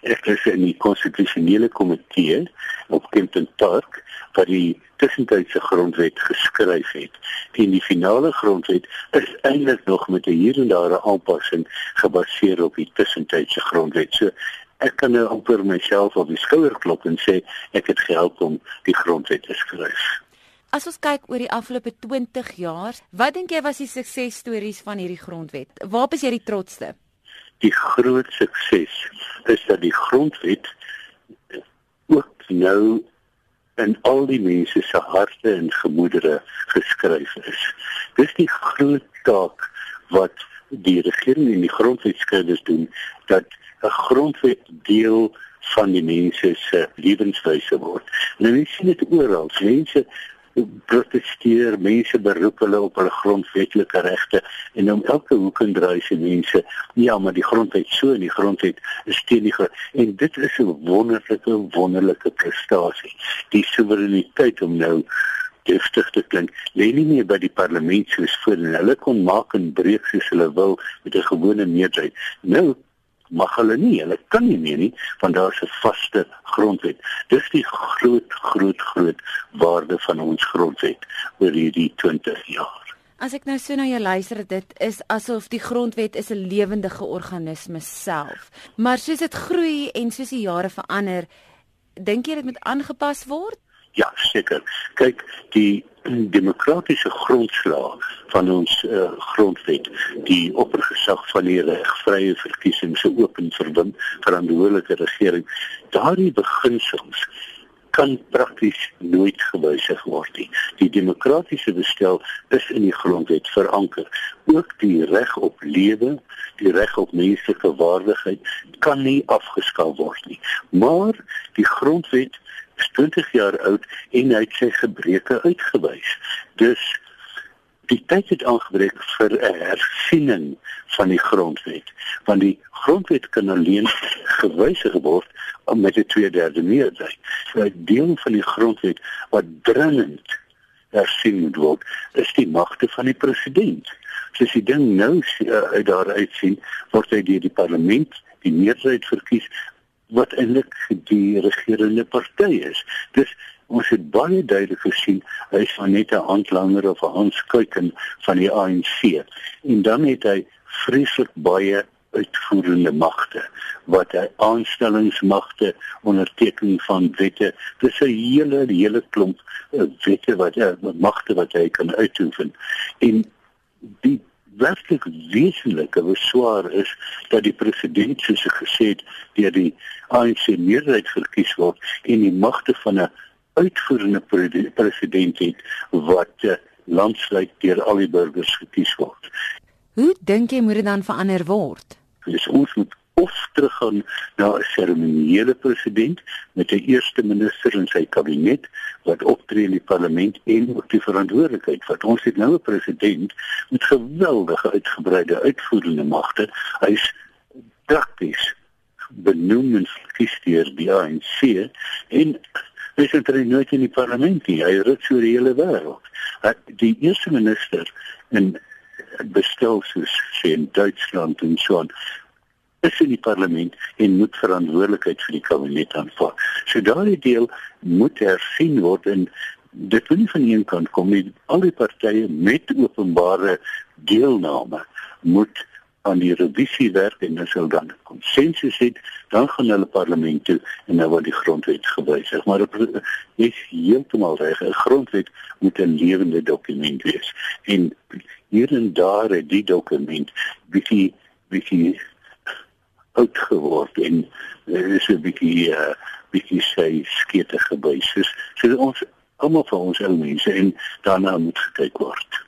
Ek is in die konstitusionele komitee op Kempton Park wat die tussentydse grondwet geskryf het. En die finale grondwet is eintlik nog met 'n hier en daar aanpassing gebaseer op die tussentydse grondwet. So ek kan nou amper myself op die skouer klop en sê ek het gehelp om die grondwet te skryf. As ons kyk oor die afgelope 20 jaar, wat dink jy was die suksesstories van hierdie grondwet? Waarop is jy die trotsste? Die groot sukses is dat die grondwet ook nou in al die mense se harte en gemoedere geskryf is. Dis die groot taak wat die regering en die grondwetskrywers doen dat 'n grondwet deel van die mense se lewenswyse word. Nou jy sien dit oral. Mense protesteer, mense beroep hulle op hulle grondwetlike regte en om elke hoek en draai se mense, ja, maar die grondwet so en die grondwet is teen die en dit is 'n wonderlike wonderlike prestasie. Die soewereiniteit om nou deftig te klink, lê nie meer by die parlement soos voor en hulle kon maak en breek soos hulle wil met 'n gewone meerderheid. Nou mag hulle nie, hulle kan nie meer nie want daar's 'n vaste grondwet. Dis die groot groot groot waarde van ons grondwet oor hierdie 20 jaar. As ek nou so na jou luister, dit is asof die grondwet is 'n lewendige organisme self. Maar soos dit groei en soos die jare verander, dink jy dit moet aangepas word? Ja, seker. Kyk, die demokratiese grondslag van ons uh, grondwet, die oppergesag van die regvrye verkiesing se open verbind verantwoordelike regering, daardie beginsels kan prakties nooit gewysig word nie. Die demokratiese bestel is in die grondwet veranker. Ook die reg op lewe, die reg op menslike waardigheid kan nie afgeskaf word nie. Maar die grondwet is 20 jaar oud en hy het sy gebreke uitgewys. Dus die tyd het aangebreek vir 'n hersiening van die grondwet, want die grondwet kan alleen gewysig word met 'n 2/3 meerderheid. So 'n deel van die grondwet wat dringend hersien moet word, is die magte van die president. So as die ding nou uh, uit daar uitsien, word hy deur die parlement die meerderheid verkies wat eintlik die regerende party is. Dus ons het baie duidelik gesien hy is van net 'n handlanger of 'n handskuiken van die ANC. En dan het hy vreeslik baie uitvoerende magte wat hy aanstellingsmagte onderteken van wette dis 'n hele hele klomp eh, wette wat hy magte wat hy kan uitoefen en die werklik wesenlike beswaar is dat die president soos ek gesê het deur die ANC meerderheid verkies word en die magte van 'n uitvoerende president het wat uh, landwyd deur al die burgers gekies word. Hoe dink jy moet dit dan verander word? Dus ons moet of teruggaan na 'n seremoniële president met 'n eerste minister en sy kabinet wat optree in die parlement en ook die verantwoordelikheid wat ons het nou 'n president met geweldige uitgebreide uitvoerende magte. Hy's prakties benoem en verkies deur die ANC en hy sit er nooit in die parlement nie. Hy rit so die hele wêreld. Die eerste minister in bestel soos sê in Duitsland en so aan is in die parlement en moet verantwoordelikheid vir die kabinet aanvaar. So daardie deel moet hersien word en dit moet nie van een kant kom nie. Al die partye met openbare deelname moet aan die revisie werk en as hulle dan konsensus het, dan gaan hulle parlement toe en dan word die grondwet gewysig. Maar dit is heeltemal reg. 'n Grondwet moet 'n lewende dokument wees. En hier en daar het die dokument bietjie bietjie oud geword en er is 'n bietjie uh bietjie sy skete gebuis. So, so ons almal van ons ou mense en daarna moet gekyk word.